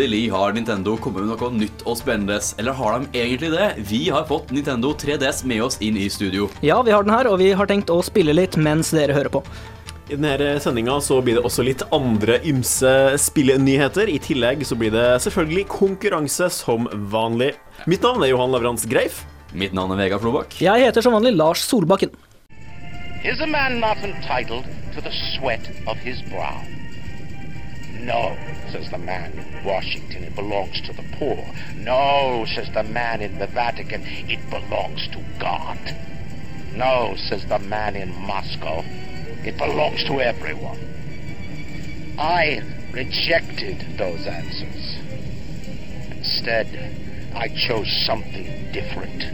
Endelig har Nintendo kommet med noe nytt og spennende. Eller har de egentlig det? Vi har fått Nintendo 3DS med oss inn i studio. Ja, vi har den her, og vi har tenkt å spille litt mens dere hører på. I denne sendinga så blir det også litt andre ymse spillnyheter. I tillegg så blir det selvfølgelig konkurranse som vanlig. Mitt navn er Johan Lavrans Greif. Mitt navn er Vegard Flobakk. Jeg heter som vanlig Lars Solbakken. Is a man not entitled to the sweat of his brow? No, says the man in Washington, it belongs to the poor. No, says the man in the Vatican, it belongs to God. No, says the man in Moscow, it belongs to everyone. I rejected those answers. Instead, I chose something different.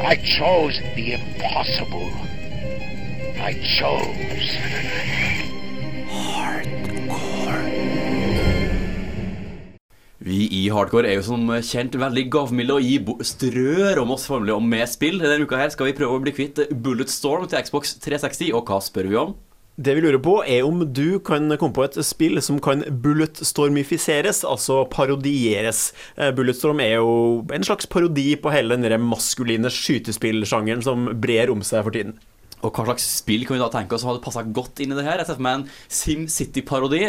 I chose the impossible. I chose Vi i Hardcore er jo som kjent veldig gavmilde og gir strør om oss formelig om med spill. Denne uka her skal vi prøve å bli kvitt Bulletstorm til Xbox 360, og hva spør vi om? Det vi lurer på, er om du kan komme på et spill som kan bulletstormifiseres, altså parodieres. Eh, Bulletstorm er jo en slags parodi på hele den maskuline skytespillsjangeren som brer om seg for tiden. Og hva slags spill kan vi da tenke oss som hadde passa godt inn i det her? Jeg ser for meg en SimCity-parodi.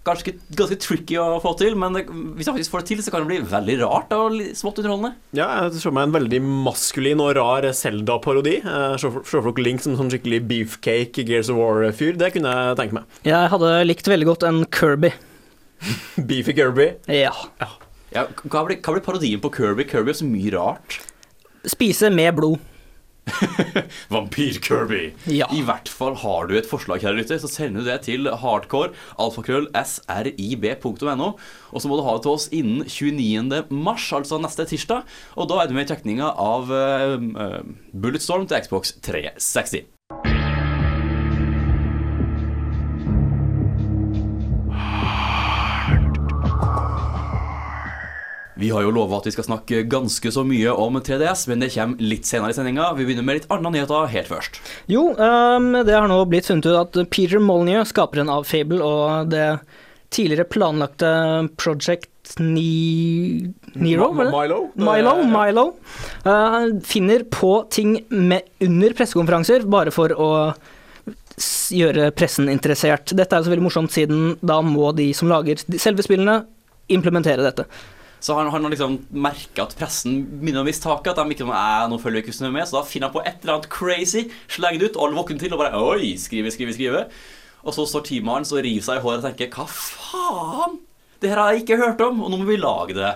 Ganske, ganske tricky å få til, men det, hvis jeg faktisk får det til, så kan det bli veldig rart og smått underholdende. Ja, jeg ser meg en veldig maskulin og rar Zelda-parodi. Eh, Se for dere Link som sånn skikkelig beefcake Gears of War-fyr. Det kunne jeg tenke meg. Jeg hadde likt veldig godt en Kirby. Beefy Kirby. Ja. Ja, hva, blir, hva blir parodien på Kirby? Kirby er så mye rart. Spise med blod. Vampyr-Kirby. Ja. I hvert fall har du et forslag, kjære lytter, så sender du det til hardcore, alfakrøll, srib.no. Og så må du ha det til oss innen 29. mars, altså neste tirsdag. Og da er du med i trekninga av uh, Bulletstorm til Xbox 360. Vi har jo lova at vi skal snakke ganske så mye om 3DS, men det kommer litt senere i sendinga. Vi begynner med litt andre nyheter helt først. Jo, um, det har nå blitt funnet ut at Peter Molyneux, skaperen av Fable, og det tidligere planlagte Project Ni Nero? Milo. Milo, Milo uh, finner på ting med, under pressekonferanser bare for å gjøre pressen interessert. Dette er så veldig morsomt, siden da må de som lager selve spillene, implementere dette. Så han, han har liksom merka at pressen begynner å miste taket. At de ikke sånn, «Æ, nå følger ikke med Så da finner han på et eller annet crazy, slenger det ut, alle våkner til og bare Oi, skrive, skrive, skrive. Og så står teameren og river seg i håret og tenker Hva faen? Det her har jeg ikke hørt om, og nå må vi lage det.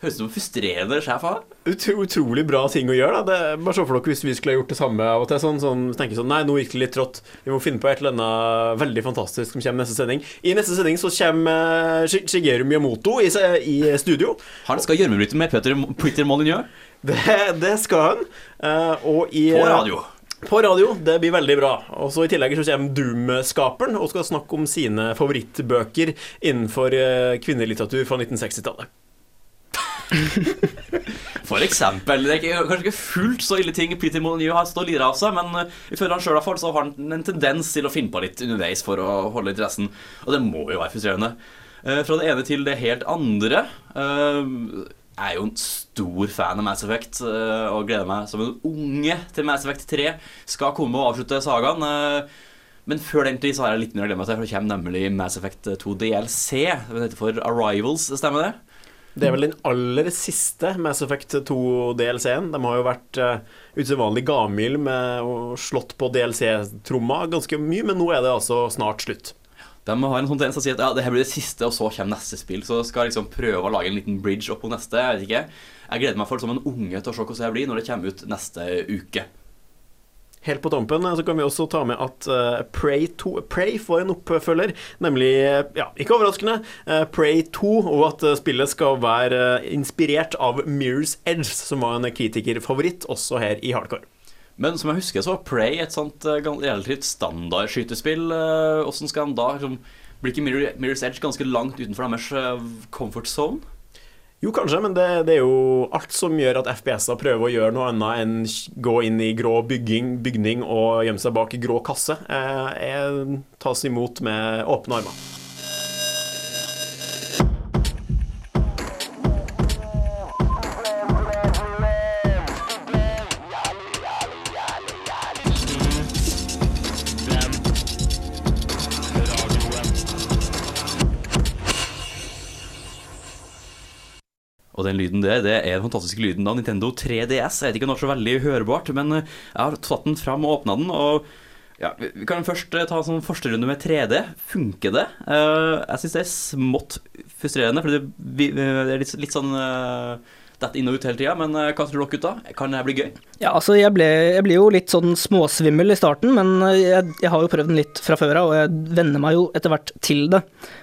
Høres ut som frustrerende sjef. av. Utro, utrolig bra ting å gjøre. Da. Det, bare se for dere hvis vi skulle gjort det samme av og til. Sånn, sånn, tenker sånn, Nei, nå gikk det litt trått. Vi må finne på et eller annet veldig fantastisk som kommer neste sending. I neste sending så kommer uh, Shigeru Miyamoto i, i studio. Han skal gjørmebryte med Peter, Peter Molyneux Det, det skal han. Uh, og i, på radio. På radio. Det blir veldig bra. Og så I tillegg så kommer Doom-skaperen og skal snakke om sine favorittbøker innenfor eh, kvinnelitteratur fra 1960-tallet. For eksempel. Det er kanskje ikke fullt så ille ting Peter Molyneux har stått og lidd av seg, men uh, ifølge han sjøl har han en tendens til å finne på litt underveis for å holde interessen. Og det må jo være frustrerende. Eh, fra det ene til det helt andre. eh, jeg er jo en stor fan av Mass Effect eh, og gleder meg som en unge til Mass Effect 3 skal komme og avslutte sagaen. eh, men før den tid så har jeg litt mer å glemme meg til, for det kommer nemlig Mass Effect 2 DLC. Det heter for Arrivals, stemmer det? Det er vel den aller siste Mass Effect 2-DLC-en. De har jo vært uh, usedvanlig gavmilde med å slått på DLC-tromma ganske mye, men nå er det altså snart slutt. De har en sånn tendens til å si at ja, det her blir det siste, og så kommer neste spill. Så skal jeg liksom prøve å lage en liten bridge opp på neste. Jeg vet ikke. Jeg gleder meg for som en unge til å se hvordan det blir når det kommer ut neste uke. Helt på tampen eh, så kan vi også ta med at uh, Prey, 2, Prey får en oppfølger, nemlig, eh, ja, ikke overraskende, uh, Prey 2, og at eh, spillet skal være eh, inspirert av Mirror's Edge, som var en kritikerfavoritt også her i Hardcore. Men som jeg husker, så var Prey et sånt eh, relativt standard skytespill. Åssen skal en da liksom, Blir ikke Mirror's Edge ganske langt utenfor deres eh, comfort zone? Jo, kanskje, men det, det er jo alt som gjør at FPS-er prøver å gjøre noe annet enn gå inn i grå bygging, bygning og gjemme seg bak grå kasse, eh, tas imot med åpne armer. Lyden der, det er den fantastiske lyden av Nintendo 3DS. Jeg vet ikke om det er så veldig hørbart, men eh, jeg har tatt den fram og åpna den. og ja, Vi kan først eh, ta en sånn første med 3D. Funker det? Eh, Jeg syns det er smått frustrerende, for det, er litt, litt sånn dette inn og ut hele tida. Men hva tror dere, gutta? Kan det bli gøy? Ja, altså jeg ble, jeg ble jo litt sånn småsvimmel i starten, men jeg, jeg har jo prøvd den litt fra før av, og jeg venner meg jo etter hvert til det.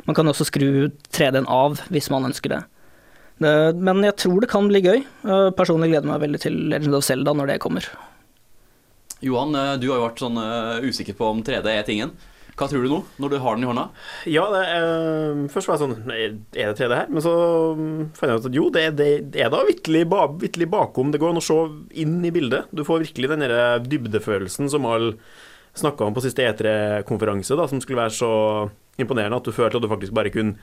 Man kan også skru 3D-en av hvis man ønsker det. Det. Men jeg tror det kan bli gøy. Eh, Personlig gleder jeg meg veldig til Legend of Zelda når det kommer. Johan, eh, du har jo vært sånn eh, usikker på om 3D er tingen. Hva tror du nå, når du har den i hånda? Ja, det er, først var jeg sånn Er det 3D her? Men så mm, fant jeg ut at jo, det, det, det er da vitterlig, ba, vitterlig bakom. Det går an å se inn i bildet. Du får virkelig den der dybdefølelsen som alle snakka om på siste E3-konferanse, som skulle være så imponerende at du følte at du faktisk bare kunne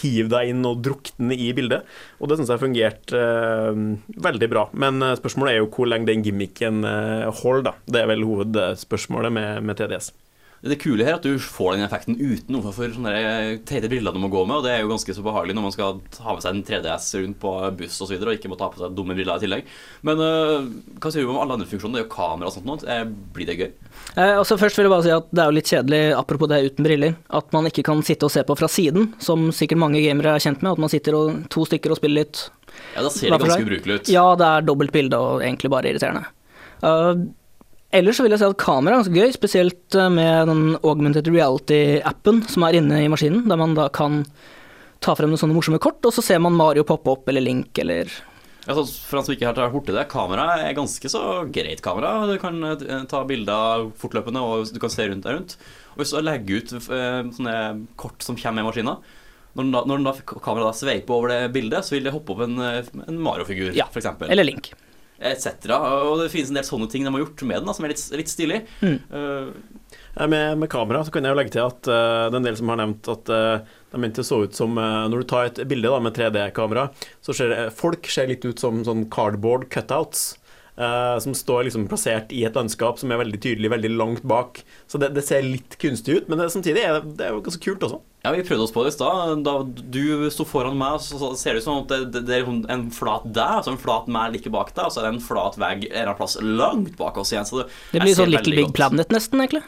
hive deg inn og drukne i bildet. Og det syns jeg fungerte eh, veldig bra. Men eh, spørsmålet er jo hvor lenge den gimmicken eh, holder, da. Det er vel hovedspørsmålet med, med TDS. Det kule her er at du får den effekten uten noe for sånne der teite briller du må gå med, og det er jo ganske så behagelig når man skal ha med seg en 3DS rundt på buss og så videre, og ikke må ta på seg dumme briller i tillegg. Men øh, hva sier du om alle andre funksjoner? Det er jo kamera og sånt noe. Eh, Blir det gøy? Eh, altså først vil jeg bare si at Det er jo litt kjedelig, apropos det uten briller, at man ikke kan sitte og se på fra siden, som sikkert mange gamere er kjent med. At man sitter og, to stykker og spiller litt. Ja, da ser det ganske ubrukelig ut. Ja, det er dobbelt bilde og egentlig bare irriterende. Eh, ellers så vil jeg si at kamera er ganske gøy, spesielt eh, med den augmented reality-appen som er inne i maskinen, der man da kan ta frem noen sånne morsomme kort, og så ser man Mario poppe opp eller Link eller Altså, for han som ikke har borti det, kamera er ganske så greit kamera. Du kan eh, ta bilder fortløpende, og du kan se rundt deg rundt. Og hvis du legger ut eh, sånne kort som kommer med maskina, når, da, når da, kameraet da sveiper over det bildet, så vil det hoppe opp en, en Mario-figur, Ja, eksempel. Eller Link. Etc. Og det finnes en del sånne ting de har gjort med den, da, som er litt, litt stilig. Mm. Eh, Eh, Med, med kamera så kan jeg jo legge til at uh, det er en del som har nevnt at uh, de mente det så ut som uh, Når du tar et bilde da, med 3D-kamera, så ser folk ser litt ut som sånn cardboard cutouts. Uh, som står liksom plassert i et landskap som er veldig tydelig veldig langt bak. Så det, det ser litt kunstig ut, men det, samtidig er det, det er jo ganske kult også. Ja, Vi prøvde oss på det i stad. Da du sto foran meg, så, så ser det ut som at det, det, er en flat deg, altså en flat meg like bak deg, og så er det en flat vegg en eller annen plass langt bak oss igjen. Så det, Det blir sånn Little Big godt. Planet nesten, egentlig.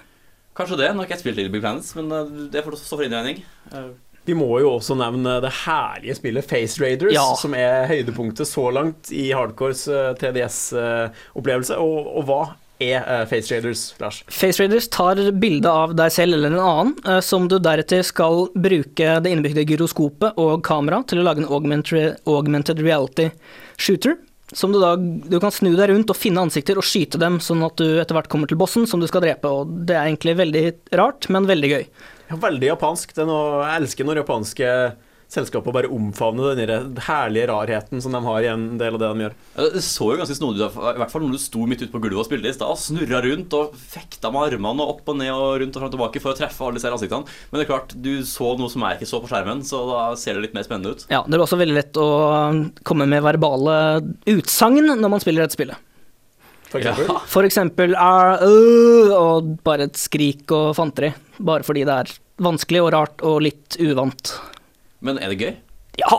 Kanskje det. Nå har ikke jeg spilt Little Big Planet, men eh, det får stå for innregning. Eh, Vi må jo også nevne det herlige spillet Face Raiders, Ja. som er høydepunktet så langt i Hardcores 3DS-opplevelse. og, og hva er uh, Face Raiders, Lars? Face Raiders tar bilde av deg selv eller en annen, uh, som du deretter skal bruke det innebygde gyroskopet og kamera til å lage en augmented, augmented reality shooter. Som du da du kan snu deg rundt og finne ansikter og skyte dem, sånn at du etter hvert kommer til bossen som du skal drepe. Og det er egentlig veldig rart, men veldig gøy. Ja, veldig japansk. Det er noe, jeg elsker når japanske selskaper bare omfavner den herlige rarheten som de har i en del av det de gjør. Det så jo ganske snodig ut, i hvert fall når du sto midt ute på gulvet og spilte i stad. Snurra rundt og fekta med armene og opp og ned og rundt og fram og tilbake for å treffe alle disse ansiktene. Men det er klart, du så noe som jeg ikke så på skjermen, så da ser det litt mer spennende ut. Ja, det er også veldig lett å komme med verbale utsagn når man spiller dette spillet. For eksempel. Ja. For eksempel uh, øh», og bare et skrik og fanteri. Bare fordi det er vanskelig og rart og litt uvant. Men er det gøy? Ja!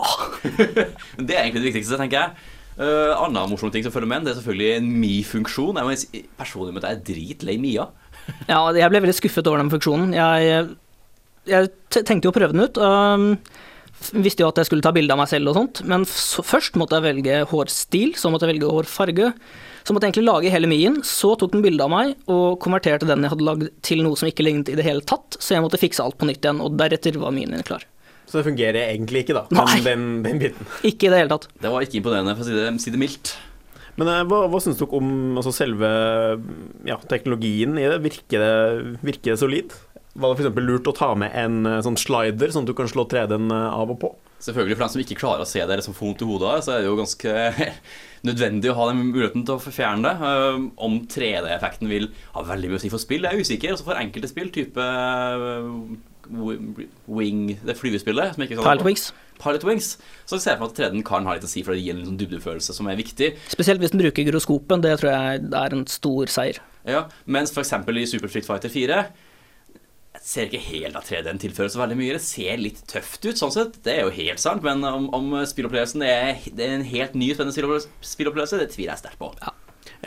Det er egentlig det viktigste, tenker jeg. Uh, annen morsom ting som følger med, det er selvfølgelig en Mi-funksjon. Jeg personlig med at jeg er dritlei Mia. Ja, jeg ble veldig skuffet over den funksjonen. Jeg, jeg tenkte jo å prøve den ut. Um, visste jo at jeg skulle ta bilde av meg selv og sånt, men først måtte jeg velge hårstil, så måtte jeg velge hårfarge. Så måtte jeg egentlig lage hele mien. så tok den bilde av meg og konverterte den jeg hadde lagd til noe som ikke lignet i det hele tatt, så jeg måtte fikse alt på nytt igjen, og deretter var mien min klar. Så det fungerer egentlig ikke, da, Nei. den, den, den biten. Ikke i det hele tatt. Det var ikke imponerende, for å si det, si det mildt. Men eh, hva, hva syns dere om altså, selve ja, teknologien i det? Virker det, virker det solid? Var det f.eks. lurt å ta med en eh, sånn slider, sånn at du kan slå 3D-en eh, av og på? Selvfølgelig For dem som ikke klarer å se det liksom får vondt i hodet, så er det jo ganske nødvendig å ha den muligheten til å fjerne det. Om 3D-effekten vil ha veldig mye å si for spill, jeg er usikker. Også for enkelte spill, type Wing, det flyvespillet som jeg ikke Pilot Wings. Pilot Wings. Så jeg ser for meg at 3D kan ha litt å si, for det gir en sånn dybdefølelse som er viktig. Spesielt hvis den bruker gyroskopen, det tror jeg er en stor seier. Ja, Mens f.eks. i Super Street Fighter 4 jeg ser ikke helt at 3D-en tilfører så veldig mye. Det ser litt tøft ut, sånn sett. Det er jo helt sant. Men om, om spillopplevelsen er, det er en helt ny, spennende spillopplevelse- det tviler jeg sterkt på.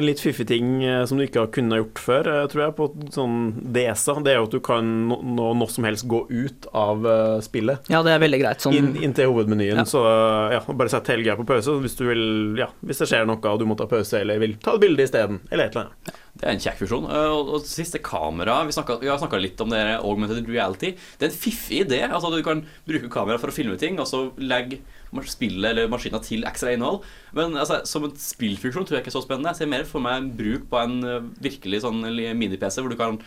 En litt fiffig ting eh, som du ikke har kunnet gjort før, eh, tror jeg, på sånn DSA, det er jo at du kan nå nå når som helst gå ut av eh, spillet. Ja, det er veldig greit. Sånn, Inn, inn til hovedmenyen. Ja. Så ja, bare sett hele greia på pause hvis du vil Ja, hvis det skjer noe og du må ta pause, eller vil ta et bilde isteden, eller et eller annet. Det er en kjekk funksjon. Eh, Og, og siste kamera Vi, snakket, vi har snakka litt om det augmented reality. Det er en fiffig idé. Altså Du kan bruke kamera for å filme ting, og så legge spillet eller maskina til ekstra innhold. Men altså, som en spillfunksjon tror jeg ikke er så spennende. Jeg ser mer for meg en bruk på en eh, virkelig sånn mini-PC, hvor du kan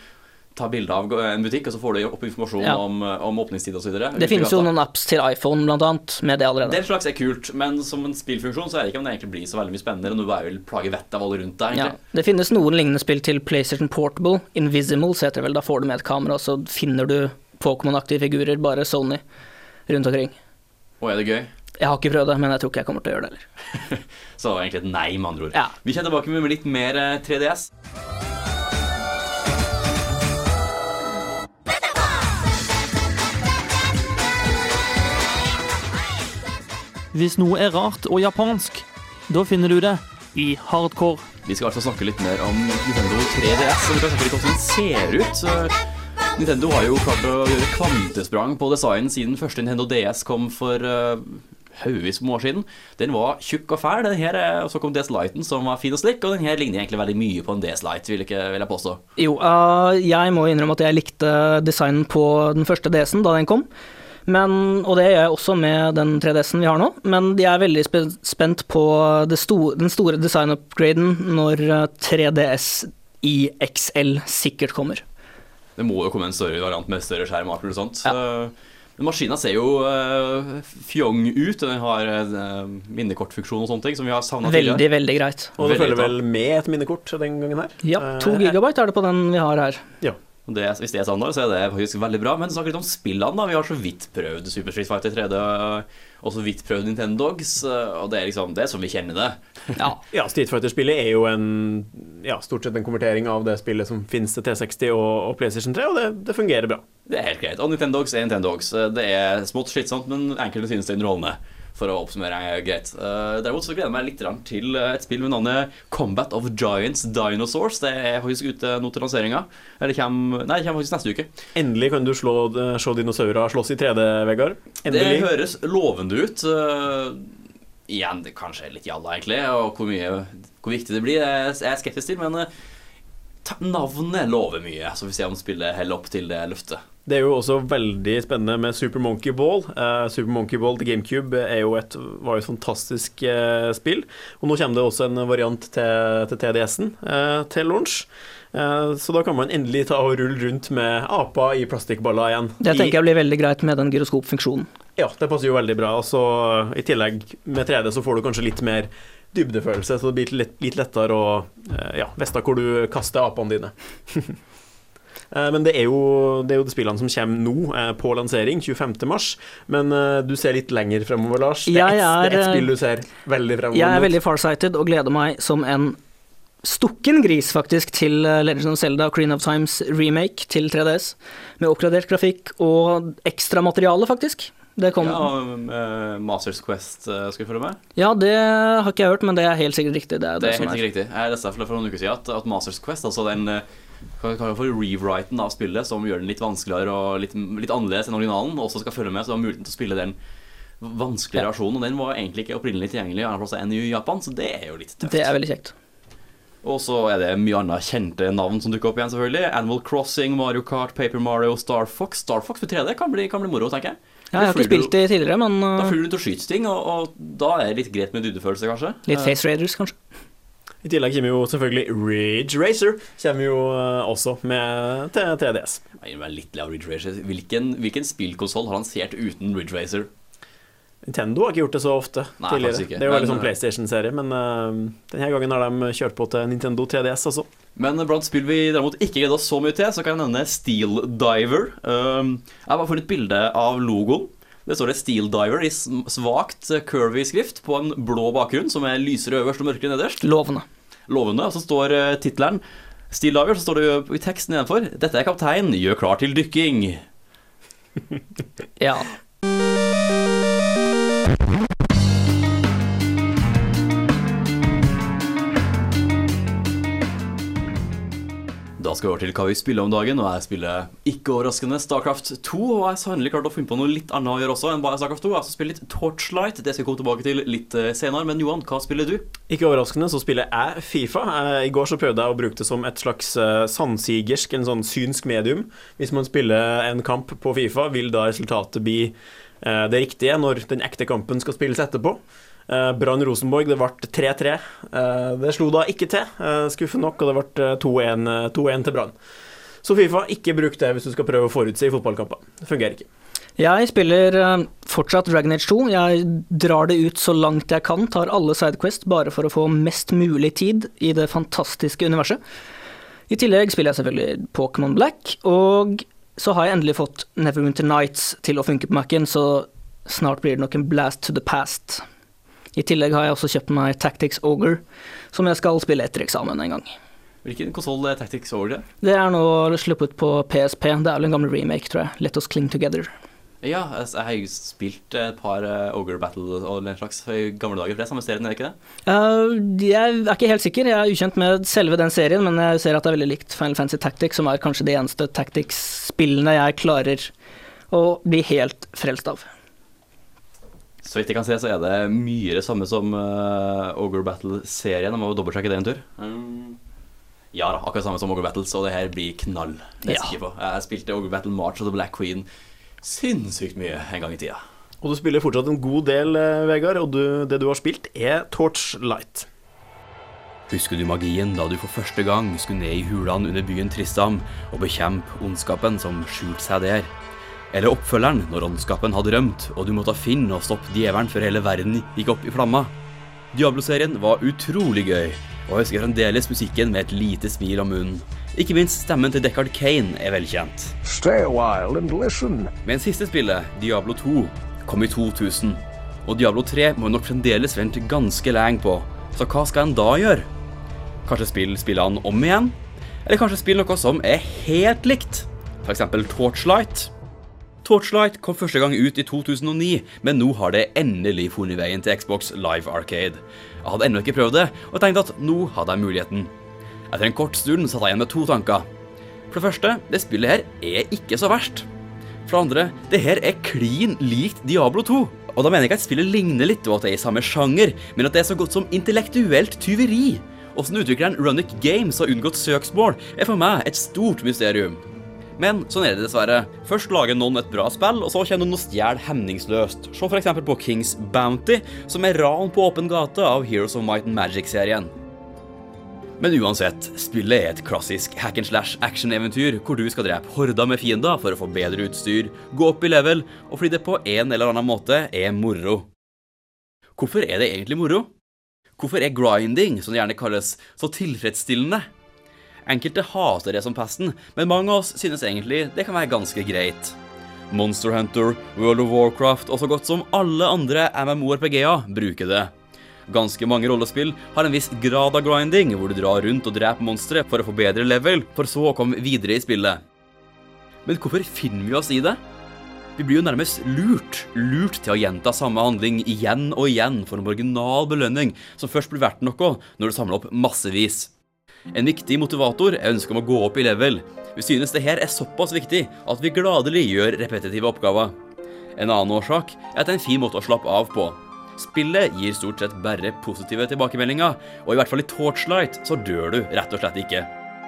ta bilde av en butikk, og så får du opp informasjon Ja. om, eh, om åpningstid osv. det finnes jo noen apps til iPhone, annet, med det allerede. Den slags er kult, men som en spillfunksjon så er det ikke om det egentlig blir så veldig mye spennende. Eller du bare vil plage vettet av alle rundt deg. Ja, det finnes noen lignende spill til PlayStation Portable. Invisible heter det vel. Da får du med et kamera, og så finner du Pokémon-aktige figurer, bare Sony, rundt omkring. Og er det gøy? Jeg har ikke prøvd det, men jeg tror ikke jeg kommer til å gjøre det heller. Så det var egentlig et nei, med andre ord. Ja. Vi kommer tilbake med litt mer eh, 3DS. Hvis noe er rart og japansk, da finner du det i hardcore. Vi skal altså snakke litt mer om Nintendo 3DS, og vi kan snakke litt om hvordan den ser ut. Nintendo har jo klart å gjøre kvantesprang på design siden første Nintendo DS kom for uh, haugevis med år siden. Den var tjukk og fæl, den her, er- og så kom DS Lighten, som var fin og slik, og den her ligner egentlig veldig mye på en DS Light, vil, ikke, vil jeg påstå. Jo, uh, jeg må innrømme at jeg likte designen på den første DS-en da den kom. Men, og det gjør jeg også med den 3DS-en vi har nå, men jeg er veldig spent på det sto den store design-upgraden når eh, 3DS i XL sikkert kommer. Det må jo komme en større variant med større skjerm og alt mulig sånt. Ja. Maskinen ser jo uh, fjong ut, den har uh, minnekortfunksjon og sånne ting som vi har savna Veldig, veldig greit. Og det følger vel med et minnekort den gangen her? Ja, to Eh, gigabyte er det på den vi har her. Ja. Og Det, hvis det er standard, så er det faktisk veldig bra. Men snakk litt om spillene. da Vi har så vidt prøvd Super Street Fighter 3D, og så vidt prøvd Nintendo Dogs. Og det er liksom det er som vi kjenner det. Ja. Ja, Street Fighter-spillet er jo en ja, stort sett en konvertering av det spillet som finnes til T60 og, og PlayStation 3, og det, det fungerer bra. Det er helt greit. Og Nintendo Dogs er Nintendo Dogs. Det er smått slitsomt, men enkelte synes det er underholdende. For å oppsummere er greit. Uh, derimot så gleder jeg meg litt til eh, et spill med navnet Combat of Giants Dinosaurs. Det er faktisk ute nå til lanseringa. Eller kommer, nei, det kommer faktisk neste uke. Endelig kan du slå, se dinosaurer slåss i 3D, Vegard. Det høres lovende ut. Uh, igjen, det kanskje er litt jalla, egentlig. Og hvor, mye, hvor viktig det blir, jeg er skeptisk til. Men eh, navnet lover mye, så vi ser om spillet heller opp til det løftet. Det er jo også veldig spennende med Super Monkey Ball. Eh, Super Monkey Ball til GameCube jo et, var jo et fantastisk eh, spill. Og nå kommer det også en variant til, til TDS-en eh, til launch. Eh, så da kan man endelig ta og rulle rundt med aper i plastikkballer igjen. Det tenker jeg blir veldig greit med den gyroskopfunksjonen. Ja, det passer jo veldig bra. Altså, I tillegg med 3D så får du kanskje litt mer dybdefølelse, så det blir litt, litt lettere å ja, vite hvor du kaster apene dine. Eh, Men det er, jo, det er jo de spillene som kommer nå eh, på lansering, 25.3. Men eh, du ser litt lenger fremover, Lars. Det er, Jeg ett- det er er, spill du ser veldig fremover Jeg er veldig farsighted og gleder meg som en stukken gris, faktisk, til Legend of Zelda Creen of Times remake til 3DS. Med oppgradert grafikk og ekstra materiale, faktisk. Det kom Ja, og, Masters Quest skal vi følge med. Ja, det har ikke jeg hørt, men det er helt sikkert riktig. Det er Det det, er som helt er. sikkert riktig. Jeg leste for noen uker siden at, at Masters Quest, altså den for rewriten av spillet, som gjør den litt vanskeligere og litt, litt annerledes enn originalen, også skal følge med, så du har muligheten til å spille den vanskeligere versjonen. Og den var egentlig ikke opprinnelig tilgjengelig andre plass enn i Japan, så det er jo litt tøft. Det er veldig kjekt. Og så er det mye annet kjente navn som dukker opp igjen, selvfølgelig. Animal Crossing, Mario Kart, Paper Mario, Star Fox. Star Fox for 3D kan bli, kan bli moro, tenker jeg. Ja, jeg har ikke spilt det tidligere, men Da uh, flyr du rundt og skyter ting, og, og da er det litt greit med dudefølelse, kanskje. litt Face Raiders, kanskje. I tillegg kommer jo selvfølgelig Ridge Racer kommer jo eh, også med til 3DS. Jeg er litt av Ridge Racer. Hvilken, hvilken spillkonsoll har lansert uten Ridge Racer? Nintendo har ikke gjort det så ofte Nei, tidligere. ikke. Det er jo veldig Men, sånn PlayStation-serie, men uh, denne gangen har de kjørt på til Nintendo 3DS også. Men blant spill vi derimot ikke gleder oss så mye til, så kan jeg nevne Steel Diver. Uh, jeg har bare funnet et bilde av logoen. Det står det Steel Diver i svakt eh, curvy skrift på en blå bakgrunn, som er lysere øverst og mørkere nederst. Lovende. Lovende. Og så står uh, tittelen Still Diver, så står det i teksten nedenfor Dette er kaptein, gjør klar til dykking. Ja. Skal vi over til hva vi spiller om dagen, og jeg spiller ikke overraskende Starcraft 2. Og jeg har sannelig klart å finne på noe litt annet å gjøre også enn bare Starcraft 2. Jeg skal spille litt Torchlight, det skal vi komme tilbake til litt eh, senere. Men Johan, hva spiller du? Ikke overraskende så spiller jeg Fifa. Eh, I går så prøvde jeg å bruke det som et slags eh, sandsigersk, en sånn synsk medium. Hvis man spiller en kamp på Fifa, vil da resultatet bli det riktige når den ekte kampen skal spilles etterpå. Eh, Brann Rosenborg, det ble 3-3. Eh, Det slo da ikke til, eh, skuffende nok, og det ble eh, 2-1 eh, 2-1 til Brann. Så Fifa, ikke bruk det hvis du skal prøve å forutse i fotballkamper. Det fungerer ikke. Jeg spiller fortsatt Dragon Age 2. Jeg drar det ut så langt jeg kan, tar alle Sidequest bare for å få mest mulig tid i det fantastiske universet. I tillegg spiller jeg selvfølgelig Pokémon Black, og så har jeg endelig fått Neverwinter Nights til å funke på Mac-en, så snart blir det nok en blast to the past. I tillegg har jeg også kjøpt meg Tactics Ogre, som jeg skal spille etter eksamen en gang. Hvilken konsoll er Tactics Ogre? det? Er nå sluppet på PSP, det er vel en gammel remake, tror jeg. Let Us Cling Together. Ja, jeg jeg har jo spilt et par eh, Ogre Battle og den slags i gamle dager. For det er samme serien, er det ikke det? Uh, jeg er ikke helt sikker, jeg er ukjent med selve den serien, men jeg ser at det er veldig likt Final Fantasy Tactics, som er kanskje de eneste Tactics-spillene jeg klarer å bli helt frelst av. Så vidt jeg kan se, så er det mye det samme som uh, Ogre Battle-serien. Jeg må dobbeltsjekke det en tur. Mm. Ja da, akkurat samme som Ogre Battles, og det her blir knall. Det er Ja. sikker på. Jeg spilte Ogre Battle March og The Black Queen sinnssykt mye en gang i tida. Og du spiller fortsatt en god del, eh, Vegard, og du, det du har spilt, er Torchlight. Husker du magien da du for første gang skulle ned i hulene under byen Tristam og bekjempe ondskapen som skjulte seg der? Eller oppfølgeren når ondskapen hadde rømt og du måtte finne og stoppe djevelen før hele verden gikk opp i flamma? Diablo-serien var utrolig gøy, og jeg husker fremdeles musikken med et lite smil om munnen. Ikke minst stemmen til Deckard Kane er velkjent. Stay a while and listen. Men siste spillet, Diablo 2, kom i 2000. Og Diablo 3 må nok fremdeles vente ganske lenge på, så hva skal en da gjøre? Kanskje spille spillene om igjen? Eller kanskje spille noe som er helt likt? Eksempel Torchlight? Torchlight kom første gang ut i 2009, men nå har det endelig funnet veien til Xbox Live Arcade. Jeg hadde ennå ikke prøvd det, og tenkte at nå hadde jeg muligheten. Etter en kort stund satt jeg igjen med to tanker. For det første, det spillet her er ikke så verst. For det andre, det her er klin likt Diablo 2. Og da mener jeg ikke at spillet ligner litt, og at det er i samme sjanger, men at det er så godt som intellektuelt tyveri. Åssen utvikleren Runic Games har unngått søksmål, er for meg et stort mysterium. Men sånn er det dessverre. Først lager noen et bra spill, og så kommer noen og stjeler hemningsløst. Se f.eks. på Kings Bounty, som er ran på åpen gate av Heroes of Might and Magic-serien. Men uansett, spillet er et klassisk hack and slash action-eventyr hvor du skal drepe horder med fiender for å få bedre utstyr, gå opp i level, og fordi det på en eller annen måte er moro. Hvorfor er det egentlig moro? Hvorfor er grinding, som det gjerne kalles, så tilfredsstillende? Enkelte hater det som pesten, men mange av oss synes egentlig det kan være ganske greit. Monster Hunter, World of Warcraft og så godt som alle andre MMORPG-er bruker det. Ganske mange rollespill har en viss grad av grinding, hvor du drar rundt og dreper monstre for å få bedre level, for så å komme videre i spillet. Men hvorfor finner vi oss i det? Vi blir jo nærmest lurt, lurt til å gjenta samme handling igjen og igjen for en original belønning som først blir verdt noe når du samler opp massevis. En viktig motivator er ønsket om å gå opp i level. Vi synes det her er såpass viktig at vi gladelig gjør repetitive oppgaver. En annen årsak er at det er en fin måte å slappe av på. Spillet gir stort sett bare positive tilbakemeldinger, og i hvert fall i Torchlight så dør du rett og slett ikke.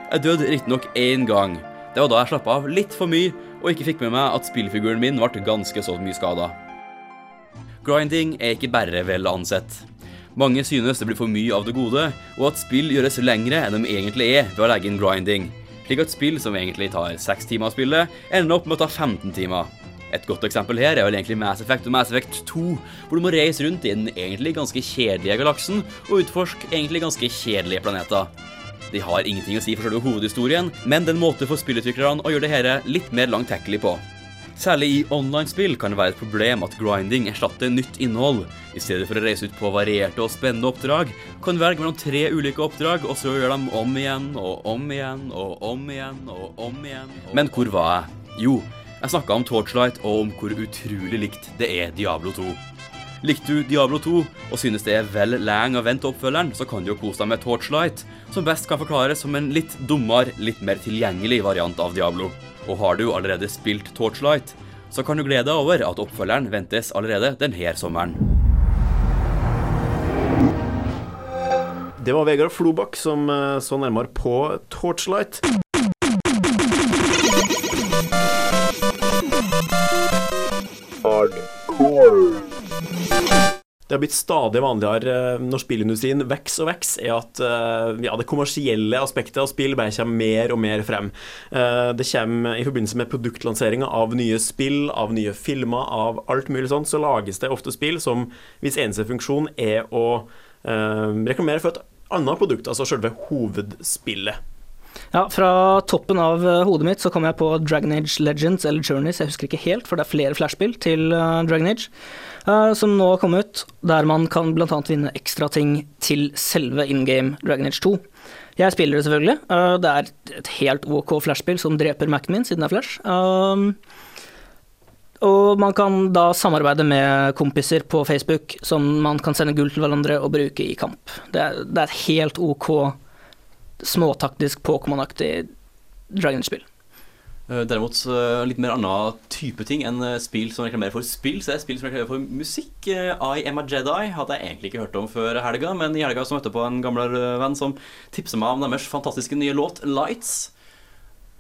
Jeg døde riktignok én gang. Det var da jeg slapp av litt for mye og ikke fikk med meg at spillfiguren min ble ganske så mye skada. Grinding er ikke bare vel ansett. Mange synes det blir for mye av det gode, og at spill gjøres lengre enn de egentlig er ved å legge inn grinding, slik at spill som egentlig tar 6 timer å spille, ender opp med å ta 15 timer. Et godt eksempel her er vel egentlig Mass Effect og Mass Effect 2, hvor du må reise rundt i den egentlig ganske kjedelige galaksen og utforske egentlig ganske kjedelige planeter. De har ingenting å si for selve hovedhistorien, men det er en måte for spillutviklerne å gjøre det dette litt mer langtekkelig på. Særlig i online-spill kan det være et problem at grinding erstatter nytt innhold. I stedet for å reise ut på varierte og spennende oppdrag, kan du velge mellom tre ulike oppdrag, og så gjøre dem om igjen og om igjen og om igjen og om igjen. Og Men hvor var jeg? Jo, jeg snakka om Torchlight og om hvor utrolig likt det er Diablo 2. Likte du Diablo 2 og synes det er vel lenge å vente oppfølgeren, så kan du jo kose deg med Torchlight, som best kan forklares som en litt dummere, litt mer tilgjengelig variant av Diablo. Og har du allerede spilt Torchlight, så kan du glede deg over at oppfølgeren ventes allerede denne sommeren. Det var Vegard Flobakk som eh, så nærmere på Torchlight. Det har blitt stadig vanligere eh, når spillindustrien vokser og vokser, er at eh, ja, det kommersielle aspektet av spill bare kommer mer og mer frem. Eh, Det kommer i forbindelse med produktlanseringa av nye spill, av nye filmer, av alt mulig sånt, så lages det ofte spill som hvis eneste funksjon er å eh, reklamere for et annet produkt, altså selve hovedspillet. Ja, fra toppen av hodet mitt så kom jeg på Dragon Age Legends eller Journeys, jeg husker ikke helt, for det er flere flashspill til Dragon Age, som nå kommet ut, der man kan annet vinne ekstra ting til selve in game Dragon Age 2. Jeg spiller det selvfølgelig. eh, det er et helt OK flashspill som dreper Mac-en min, siden det er flash. Um, og man kan da samarbeide med kompiser på Facebook, som man kan sende gull til hverandre og bruke i kamp. Det er, det er et helt OK småtaktisk Pokémon-aktig Dragon Age-spill. Eh, Derimot litt mer annen type ting enn eh, spill som reklamerer for spill. Så er spill som reklamerer for musikk. Eh, I Am a Jedi hadde jeg egentlig ikke hørt om før helga, men i helga så møtte jeg på en gamlere venn som tipset meg om deres fantastiske nye låt, Lights.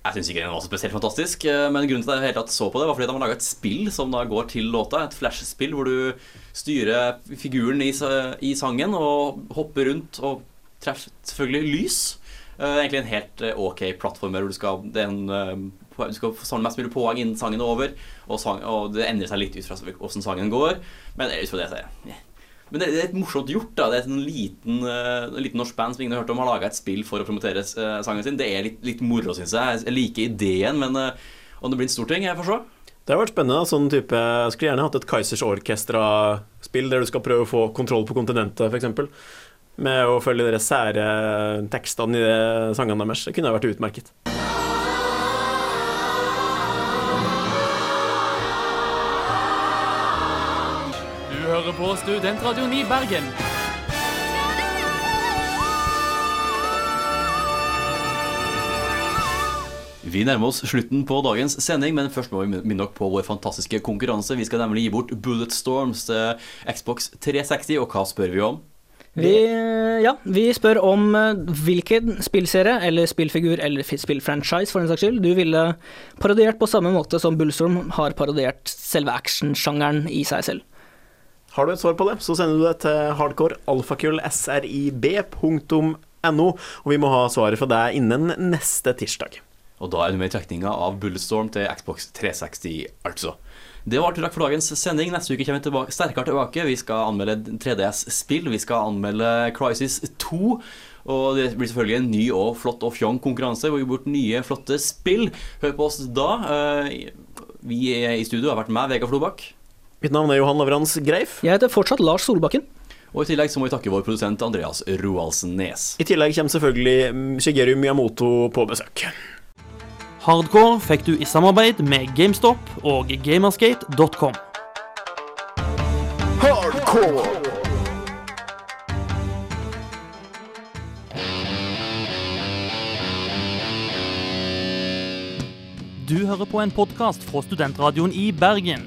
Jeg syns ikke den var så spesielt fantastisk, men grunnen til at jeg helt så på det, var fordi de har laga et spill som da går til låta. Et flash-spill hvor du styrer figuren i, sangen og hopper rundt og treffer selvfølgelig lys. Egentlig en helt ok plattformer hvor du skal, det er en, du skal samle mest mulig poeng innen sangen er over, og, sang, og det endrer seg litt ut fra hvordan sangen går. Men ut fra det så er det. Men det, er et morsomt gjort. da Det er en liten, uh, liten norsk band som ingen har hørt om, har laga et spill for å promotere uh, sangen sin. Det er litt, litt moro, syns jeg. Jeg liker ideen, men uh, om det blir en stor ting, jeg får se. Det har vært spennende. da, sånn type, Jeg skulle gjerne hatt et Kaizers Orkestra-spill der du skal prøve å få kontroll på kontinentet, f.eks. Med å følge de sære tekstene i sangene deres. Det kunne vært utmerket. På Studentradioen i Bergen. Vi nærmer oss slutten på dagens sending, men først må vi minne dere på vår fantastiske konkurranse. Vi skal nemlig gi bort Bullet Storms Xbox 360, og hva spør vi om? Vi, ja, vi spør om eh, hvilken spillserie eller spillfigur eller spillfranchise for den saks skyld du ville parodiert på samme måte som Bullstorm har parodiert selve actionsjangeren i seg selv. Har du et svar på det, så sender du det til hardcorealfakullsrib.no, og vi må ha svaret fra deg innen neste tirsdag. Og da er du med i trekninga av Bulletstorm til Xbox 360, altså. Det var alt vi rakk for dagens sending. Neste uke kommer vi tilbake, sterkere tilbake. Vi skal anmelde 3DS-spill. Vi skal anmelde Crisis 2. Og det blir selvfølgelig en ny og flott og fjong konkurranse hvor vi bort nye, flotte spill. Hør på oss da. Eh, Vi er i studio har vært med, Vegard Flobakk. Mitt navn er Johan Lavrans Greif. Jeg heter fortsatt Lars Solbakken. Og i tillegg så må vi takke vår produsent Andreas Roaldsen Nes. I tillegg kommer selvfølgelig Shigeru Miyamoto på besøk. Hardcore fikk du i samarbeid med GameStop og gamersgate.com. Hardcore! Du hører på en podkast fra Studentradioen i Bergen.